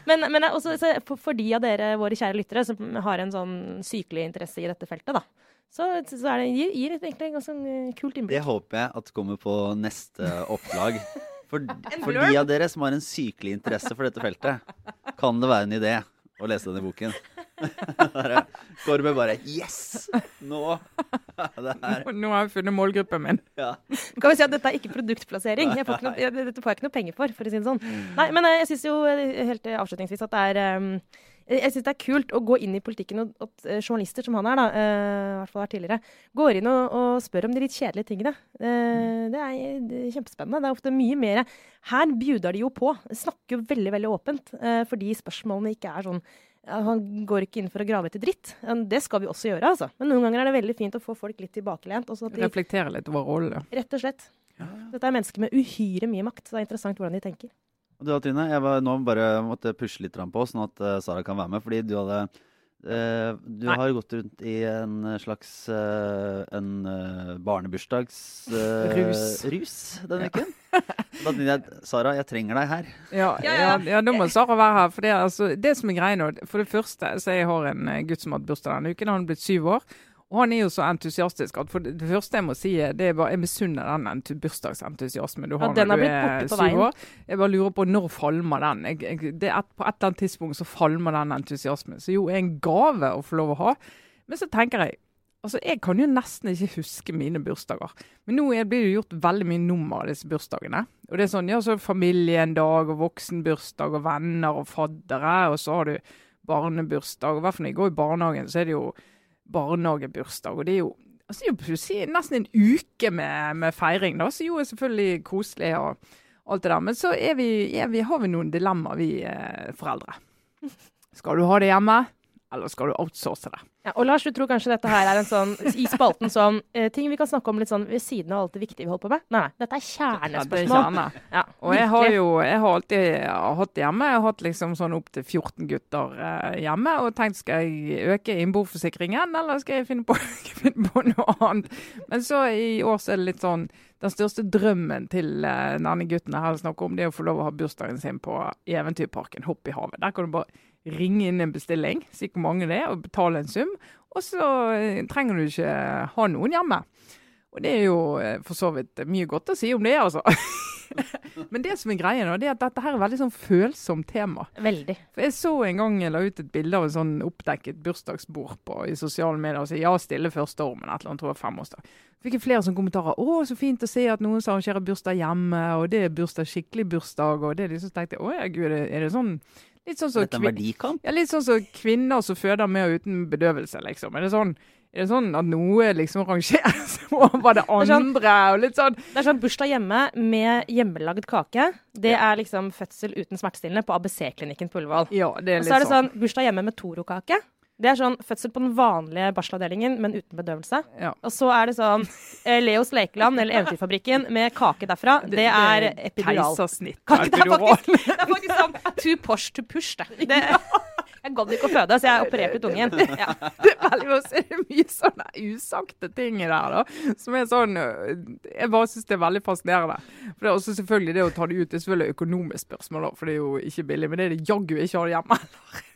Men, men også, så for, for de av dere, våre kjære lyttere, som har en sånn sykelig interesse i dette feltet, da, så, så er det, gir, gir det egentlig en ganske kult innblikk. det håper jeg at kommer på neste opplag. For, for de av dere som har en sykelig interesse for dette feltet, kan det være en idé å lese denne boken. Bare- Kåre bare Yes! Nå! Det er Nå har jeg funnet målgruppen min. ja. Kan vi si at dette er ikke produktplassering? Jeg får ikke noe, dette får jeg ikke noe penger for, for å si det sånn. Nei, men eh, jeg syns jo eh, helt avslutningsvis at det er eh, jeg synes det er kult å gå inn i politikken, og at eh, journalister som han er, da, eh, i hvert fall her tidligere, går inn og, og spør om de litt kjedelige tingene. Eh, det, er, kjempespennende. Det er ofte mye mer Her bjuder de jo på. Snakker jo veldig, veldig åpent, fordi spørsmålene ikke er sånn ja, Han går ikke inn for å grave etter dritt. Ja, Det skal vi også gjøre, altså. Men noen ganger er det veldig fint å få folk litt tilbakelent. De, Reflektere litt over rollen. rett og slett. Dette er mennesker med uhyre mye makt, så det er interessant hvordan de tenker. Og du da, Trine, jeg var nå bare måtte pushe litt på, sånn at uh, Sara kan være med. Fordi du hadde uh, Du Nei. har gått rundt i en slags uh, en uh, barnebursdagsrus Rus. denne uken. Da tenkte jeg Sara, jeg trenger deg her. Ja, Ja, ja, ja. ja, må Sara være her. For det, er altså, det som er greia nå For det første, så jeg har en gutt som har hatt bursdag denne uken. Han er blitt syv år. Og han er jo så entusiastisk at for det, første jeg må si, det er bare jeg misunner den entu- bursdagsentusiasmen du har Ja, når du er syv år. Jeg bare lurer på når falmer den? Jeg, jeg, det et, på et eller annet tidspunkt så falmer den entusiasmen. Så jo, er en gave å få lov å ha. Men så tenker jeg Altså, Jeg kan jo nesten ikke huske mine bursdager. Men nå er- blir det gjort veldig mye nummer av disse bursdagene. Og det er sånn, ja, så familie en dag, og voksenbursdag, og venner og faddere. Og så har du barnebursdag. Og i hvert fall når jeg går i barnehagen, så er det jo barnehagebursdag. Og det er jo altså, det nesten en uke med, med feiring, da. Så jo er selvfølgelig koselig og alt det der. Men så er vi, er vi, har vi noen dilemmaer, vi eh, foreldre. Skal du ha det hjemme, eller skal du outsource det? Ja, og Lars, du tror kanskje dette her er en sånn i spalten sånn eh, ting vi kan snakke om litt sånn ved siden av alt det viktige vi holder på med? Nei. Dette er Ja, det er kjernespørsmål. Ja, Og jeg har jo jeg har alltid hatt hjemme. Jeg har hatt liksom sånn opptil 14 gutter eh, hjemme. Og tenkt skal jeg øke innboforsikringen, eller skal jeg finne på, finne på noe annet. Men så i år så er det litt sånn Den største drømmen til eh, denne gutten jeg snakker om, det er å få lov å ha bursdagen sin på Eventyrparken Hopp i havet. Der kan du bare ringe inn en bestilling, si hvor mange det og betale en sum. Og så eh, trenger du ikke ha noen hjemme. Og det er jo eh, for så vidt mye godt å si om det, altså. Men det som er greia nå, det er at dette her er veldig sånn følsomt tema. Veldig. For Jeg så en gang jeg la ut et bilde av en sånn oppdekket bursdagsbord på, i sosiale medier og sa ja, stille første år, men et eller annet, tror jeg femårsdag. Fikk jeg flere sånne kommentarer. 'Å, så fint å se at noen som arrangerer bursdag hjemme', og det er bursdag, skikkelig bursdag, og det er de som tenkte 'Å ja, gud, er det sånn Litt sånn som kvin- ja, sånn så kvinner som føder med og uten bedøvelse, liksom. Er det sånn, er det sånn at noe liksom rangeres over det er sånn- andre? og litt sånn Det er sånn bursdag hjemme med hjemmelagd kake. Det er liksom fødsel uten smertestillende på ABC-klinikken på Ullevål. Ja, Og så er det sånn bursdag hjemme med Toro-kake. Det er sånn fødsel på den vanlige barselavdelingen, men uten bedøvelse. Ja. Og så er det sånn eh, Leos lekeland eller Eventyrfabrikken med kake derfra. Det, er epidural. Keisersnitt. Det er faktisk, det er faktisk sånn too posh to push, det. det jeg gadd ikke å føde, så jeg opererte ut ungen. Ja. Det er veldig også er mye sånne usagte ting der, da. Som er sånn øh, Jeg bare syns det er veldig fascinerende. For det er også selvfølgelig det å ta det ut, det er selvfølgelig økonomisk spørsmål, da, for det er jo ikke billig. Men det er det jaggu ikke å ha det hjemme.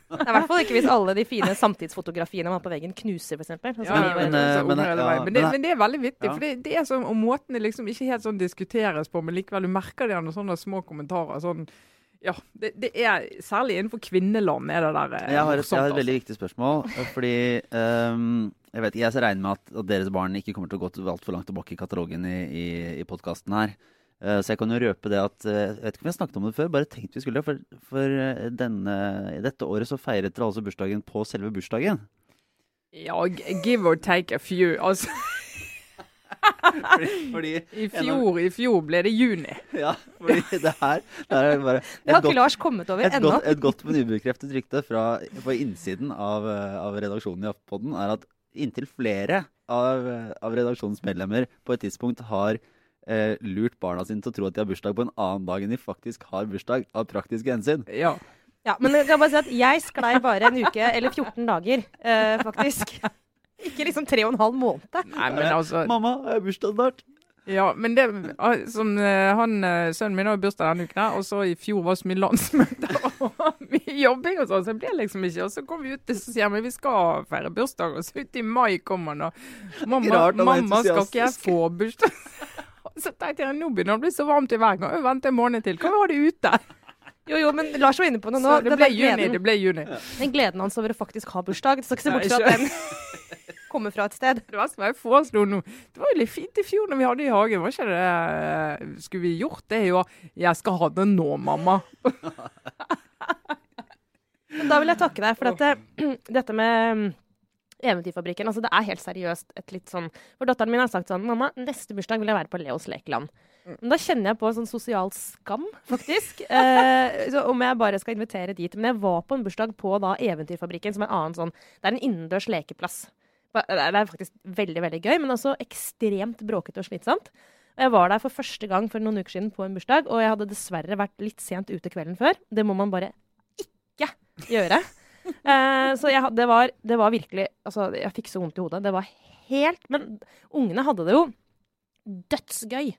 Det er i hvert fall ikke hvis alle de fine samtidsfotografiene man har på veggen, knuser, f.eks. Altså, Ja, men, ja, det, men- men det er veldig vittig, Ja. for det, det er sånn, og måten det liksom ikke helt sånn diskuteres på, men likevel du merker det gjennom sånne små kommentarer. sånn, ja, det, det er Særlig innenfor kvinneland er det der eh, Jeg har, et, jeg har et altså. veldig viktig spørsmål. eh, Fordi um, Jeg vet ikke, jeg regner med at, at deres barn ikke kommer til å gå altfor langt tilbake i katalogen i, i, i podkasten her. Eh, så jeg kan jo røpe det at eh, Jeg vet ikke om jeg snakket om det før, bare tenkte vi skulle. For, for eh, denne, dette året så feiret dere altså bursdagen på selve bursdagen. Ja, give or take a few. Altså, Fordi, fordi i fjor, I fjor ble det juni. Ja, fordi det her det her er bare Det har ikke godt- Lars kommet over ennå. et godt, men ubekreftet rykte fra, på innsiden av, av redaksjonen i Aftenpodden er at inntil flere av, av redaksjonens medlemmer på et tidspunkt har eh, lurt barna sine til å tro at de har bursdag på en annen dag enn de faktisk har bursdag, av praktiske hensyn. Ja. Ja, men jeg kan bare si at jeg sklei bare en uke, eller 14 dager, eh, faktisk. Ikke liksom tre og en halv måned. Nei, men altså Mamma, jeg har bursdag snart! Ja, men det ah, som eh, han, eh, Sønnen min har bursdag denne uken, og så i fjor var det så mye landsmøter og mye jobbing og sånn, så det ble liksom ikke. Og så kom vi ut og så sier vi vi skal feire bursdag, og så ut i mai kommer han og Mamma, mamma skal ikke jeg få bursdag? Så tenkte jeg nå begynner det å bli så varmt i hver gang. Vent en måned til. Kan vi ha det ute? Jo, jo, men Lars var inne på noe nå. Så det Den ble juni. Det ble juni. den gleden hans over å faktisk ha bursdag. Du skal ikke se bort fra at den kommer fra et sted. Det var var jeg foreslo nå Det var jo litt fint i fjor når vi hadde det i hagen. Var ikke det eh, Skulle vi gjort det i år? Jeg skal ha det nå, mamma. Men da vil jeg takke deg for dette, dette med Eventyrfabrikken. Altså, det er helt seriøst et litt sånn For datteren min har sagt sånn Mamma, neste bursdag vil jeg være på Leos lekeland. Men da kjenner jeg på en sånn sosial skam, faktisk. Eh, så om jeg bare skal invitere dit. Men jeg var på en bursdag på da Eventyrfabrikken, som er en annen sånn Det er en innendørs lekeplass. Det er faktisk veldig, veldig gøy, men også ekstremt bråkete og slitsomt. Jeg var der for første gang for noen uker siden på en bursdag, og jeg hadde dessverre vært litt sent ute kvelden før. Det må man bare ikke gjøre. Eh, så jeg, det, var, det var virkelig Altså, jeg fikk så vondt i hodet. Det var helt Men ungene hadde det jo dødsgøy.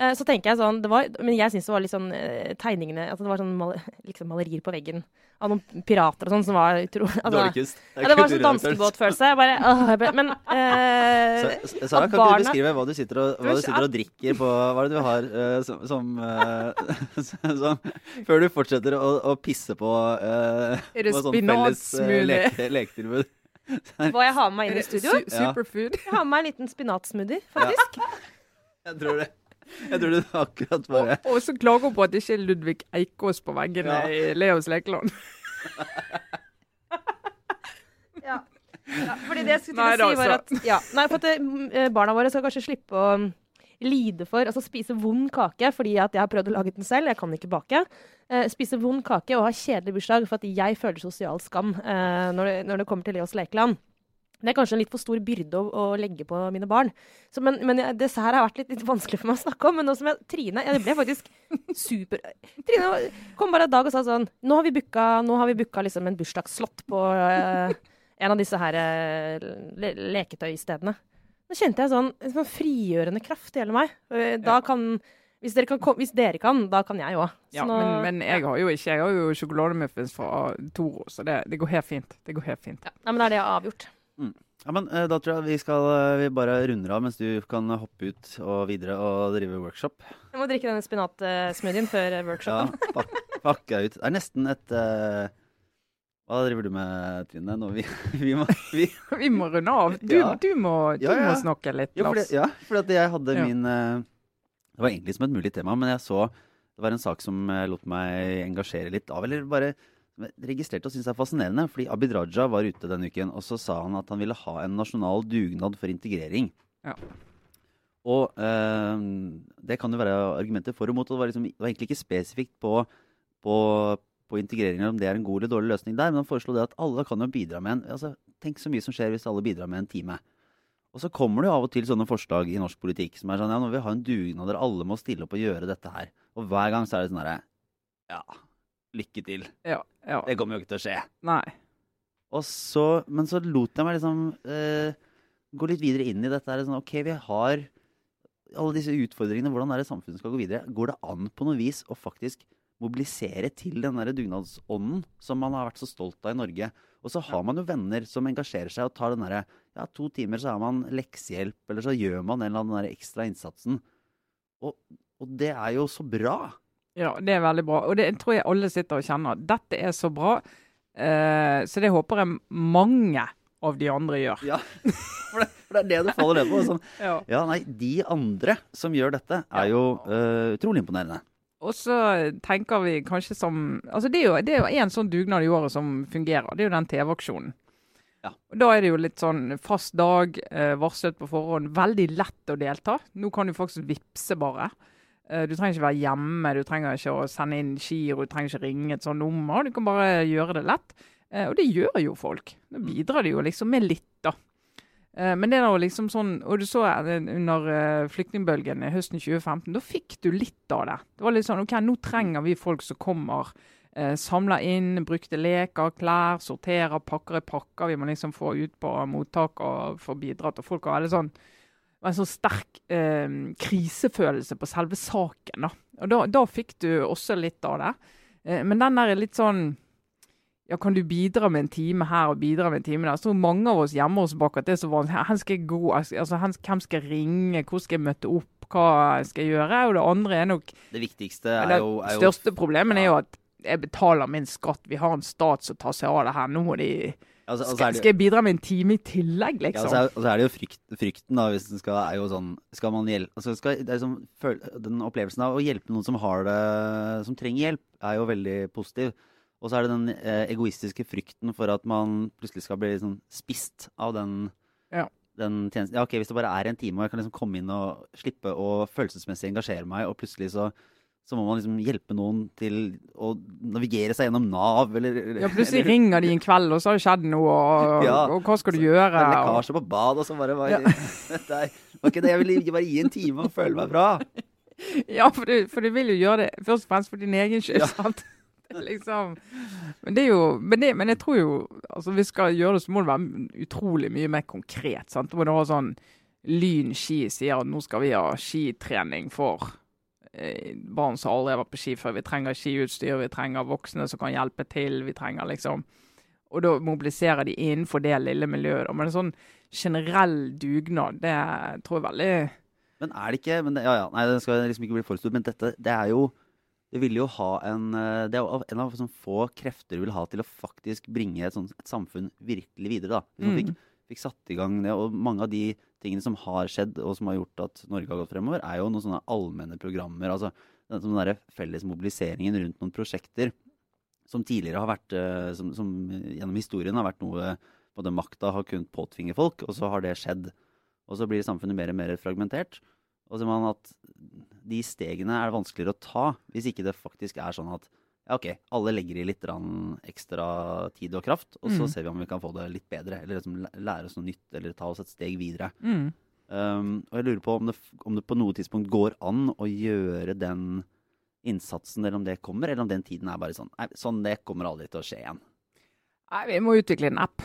Eh, så tenker jeg sånn var, Men jeg syns det var litt sånn eh, tegningene altså Det var sånn mal, liksom malerier på veggen av noen pirater og sånn som var utro... Altså, ja, det var sånn danskebåtfølelse. Jeg bare, åh, jeg ble, men eh, Sa- Sara, kan barna... du beskrive hva du sitter og, hva du sitter og drikker på Hva er det du har eh, som, som, eh, som Før du fortsetter å, å pisse på uh, på sånn felles leke, leketilbud? Hva jeg har med meg inn i studio? Su superfood. Jeg har med meg en liten spinatsmoothie, faktisk. Jeg tror det. Jeg tror det akkurat bare Og så klager hun på at det ikke er Ludvig Eikås på veggene Ja. i Leos lekeland. Ja. ja. Fordi det jeg skulle til å si, var at ja, Nei, for at eh, barna våre skal kanskje slippe å mm, lide for Altså spise vond kake fordi at jeg har prøvd å lage den selv. Jeg kan ikke bake. Eh, spise vond kake og ha kjedelig bursdag for at jeg føler sosial skam eh, når, det, når det kommer til Leos lekeland. Det er kanskje en litt for stor byrde å, å legge på mine barn. Så, men, men jeg- her har vært litt, litt vanskelig for meg å snakke om. Men nå som jeg, Trine jeg ble faktisk super Trine kom bare en dag og sa sånn Nå har vi booka, har vi booka liksom en bursdagsslott på eh, en av disse her eh, le leketøystedene. Da kjente jeg sånn, en sånn frigjørende kraft i hele meg. Eh, Da kan hvis dere, kan, hvis dere kan, da kan jeg òg. Ja, men, men jeg har jo ikke Jeg har jo sjokolademuffins fra Toro, så det, det går helt fint. Det går helt fint. Ja, men da er det avgjort. Ja, men eh, Da tror jeg vi skal eh, vi bare runder av mens du kan hoppe ut og videre og drive workshop. Jeg må drikke denne spinatsmoothien før workshopen. Ja, workshopen. pak, ut. Det er nesten et uh, Hva driver du med, Trine? Nå, vi, vi må, vi, Vi må runde av. Du, Ja. du, må, du Ja, ja. må snakke litt, Lars. ja, for jeg hadde Ja. min uh, Det var egentlig som et mulig tema, men jeg så det var en sak som eh, lot meg engasjere litt av. Eller bare registrerte og syntes er fascinerende. Fordi Abid Raja var ute denne uken, og så sa han at han ville ha en nasjonal dugnad for integrering. Ja. Og eh, det kan jo være argumenter for og mot. og Det var, liksom, det var egentlig ikke spesifikt på, på, på integreringen, om det er en god eller dårlig løsning der, men han foreslo det at alle kan jo bidra med en altså, Tenk så mye som skjer hvis alle bidrar med en time. Og så kommer det jo av og til sånne forslag i norsk politikk som er sånn ja, nå vil vi ha en dugnad der alle må stille opp og gjøre dette her. Og hver gang så er det sånn herre Ja, lykke til. Ja, ja. Det kommer jo ikke til å skje. Nei. Og så, men så lot jeg meg liksom eh, gå litt videre inn i dette. her, Sånn, ok, vi har alle disse utfordringene. Hvordan er det samfunnet skal gå videre? Går det an på noe vis å faktisk mobilisere til den der dugnadsånden som man har vært så stolt av i Norge. Og så har man jo venner som engasjerer seg og tar den derre Ja, to timer så har man leksehjelp, eller så gjør man en eller annen der ekstra innsatsen. Og, og det er jo så bra. Ja, det er veldig bra. Og det tror jeg alle sitter og kjenner. Dette er så bra. Eh, så det håper jeg mange av de andre gjør. Ja, for det, for det er det du faller ned på. Sånn. Ja. Ja, nei, de andre som gjør dette, er jo øh, utrolig imponerende. Og så tenker vi kanskje som altså Det er jo, det er jo en sånn dugnad i året som fungerer. Det er jo den TV-aksjonen. Ja. Og Da er det jo litt sånn fast dag, eh, varslet på forhånd. Veldig lett å delta. Nå kan du faktisk vippse bare. Eh, du trenger ikke være hjemme, du trenger ikke å sende inn giro, du trenger ikke ringe et sånt nummer. Du kan bare gjøre det lett. Eh, og det gjør jo folk. Da bidrar de jo liksom med litt, da. Eh, Men det er da liksom sånn, og du så under flyktningbølgen i høsten 2015, da fikk du litt av det. Det var litt sånn OK, nå trenger vi folk som kommer, samler inn brukte leker, klær, sorterer, pakker i pakker. Vi må liksom få ut på mottak og få bidratt. Og folk har alle sånn var en sånn sterk eh, krisefølelse på selve saken. da. Og da, da fikk du også litt av det. Eh, men den der er litt sånn ja, kan du bidra med en time her og bidra med en time der? Så mange av oss gjemmer oss bak at det er så vanskelig. Hvem skal jeg gå? Altså, hvem skal jeg ringe? Hvor skal jeg møte opp? Hva skal jeg gjøre? Og det andre er nok Det viktigste er jo, er jo største problemet er jo at jeg betaler min skatt. Vi har en stat som tar seg av det her. Nå må de altså, altså, skal, er skal jeg bidra med en time i tillegg, ja, liksom? altså, er- altså er det jo frykt, frykten, da, hvis den skal, er jo sånn Skal man hjelpe altså skal, det liksom, Den opplevelsen av å hjelpe noen som har det Som trenger hjelp, er jo veldig positiv. Og så er det den eh, egoistiske frykten for at man plutselig skal bli liksom, spist av den, Ja. den tjenesten. Ja, ok, Hvis det bare er en time, og jeg kan liksom komme inn og slippe å følelsesmessig engasjere meg, og plutselig så, så må man liksom hjelpe noen til å navigere seg gjennom Nav, eller Ja, Plutselig ringer de en kveld, og så har det skjedd noe, og, Ja. og hva skal du gjøre? En Og, lekkasje på bad, og så bare var, Ja. Er, var ikke det jeg ville bare gi en time og føle meg bra. ja, for du, for du vil jo gjøre det først og fremst for din egen skyld. Ja. sant? Liksom, men det er jo, men, det, men jeg tror jo altså vi skal gjøre det, så må det være utrolig mye mer konkret. sant? Da må du ha sånn Lyn ski sier at nå skal vi ha skitrening for barn som aldri har vært på ski før. Vi trenger skiutstyr, vi trenger voksne som kan hjelpe til. vi trenger liksom, Og da mobiliserer de innenfor det lille miljøet. Men en sånn generell dugnad, det tror jeg veldig Men er det ikke men det, Ja ja, nei, det skal liksom ikke bli for stort. Men dette, det er jo Det vil jo ha en eh, Det er jo en av sånn få krefter du vil ha til å faktisk bringe et, sånt, et samfunn virkelig videre. da. Hvis man fikk, fikk satt i gang det. Og mange av de tingene som har skjedd, og som har gjort at Norge har gått fremover, er jo noen sånne allmenne programmer. altså den der felles mobiliseringen rundt noen prosjekter som tidligere har vært eh, som, som gjennom historien har vært noe både makta har kunnet påtvinge folk, og så har det skjedd. Og så blir samfunnet mer og mer fragmentert. Og så man at de stegene er det vanskeligere å ta hvis ikke det faktisk er sånn at ja, ok, alle legger i litt ekstra tid og kraft, og så Mm. ser vi om vi kan få det litt bedre. Eller liksom lære oss noe nytt, eller ta oss et steg videre. mm. Um, og jeg lurer på om det, om det på noe tidspunkt går an å gjøre den innsatsen, eller om det kommer, eller om den tiden er bare sånn Nei, sånn det kommer aldri til å skje igjen. Nei, vi må utvikle en app.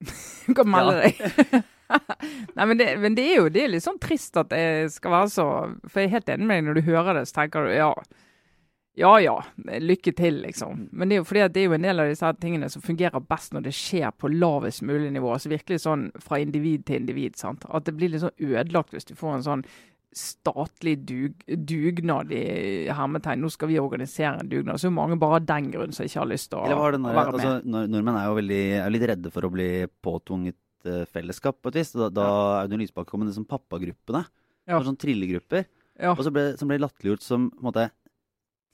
Du kan melde deg. Nei, men det, men det er jo det er litt sånn trist at det skal være så For jeg er helt enig med deg når du hører det, så tenker du ja. Ja ja, lykke til, liksom. Men det er jo fordi det er jo en del av disse her tingene som fungerer best når det skjer på lavest mulig nivå. altså Virkelig sånn fra individ til individ. sant? At det blir litt sånn ødelagt hvis du får en sånn statlig dug, dugnad i hermetegn. Nå skal vi organisere en dugnad. Så er jo mange bare av den grunn som ikke har lyst til å, være med. altså, nor- Nordmenn er jo veldig, er litt redde for å bli påtvunget eh, fellesskap på et vis. Da, da Audun Lysbakken kom med som pappagruppene. Ja. Sånn trillegrupper. Ja. Og så ble, som ble latterliggjort som på en måte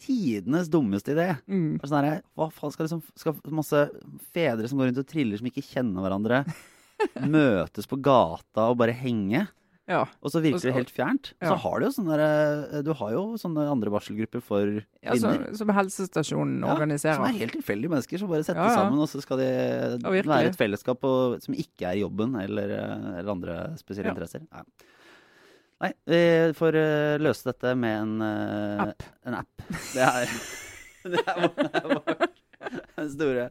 tidenes dummeste idé. Mm. Sånn her, hva faen skal liksom Skal masse fedre som går rundt og triller, som ikke kjenner hverandre, møtes på gata og bare henge? Ja. Og så virker det helt fjernt. Ja. så har du jo sånne der, Du har jo sånne andre varselgrupper for Ja, så, som helsestasjonen Ja, organiserer. Som er helt tilfeldige mennesker som bare setter Ja, ja. sammen, og så skal de Ja, være et fellesskap og, som ikke er jobben eller, eh, eller andre spesielle Ja. interesser. Ja. Nei, vi får eh, løse dette med en eh, App. En app. Det er, det er det er vår den store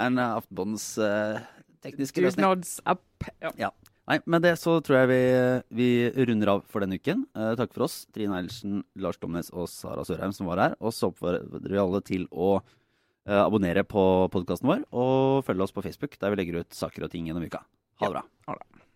En uh, Aftenpåndens eh, tekniske løsning. Dugnadsapp. Ja. ja. Nei, med det så tror jeg vi, vi runder av for denne uken. Uh, takk for oss, Trine Eilertsen, Lars Domnes og Sara Sørheim som var her. Og så oppfordrer vi alle til å uh, abonnere på podkasten vår og følge oss på Facebook, der vi legger ut saker og ting gjennom uka. Ha det bra. Ha det.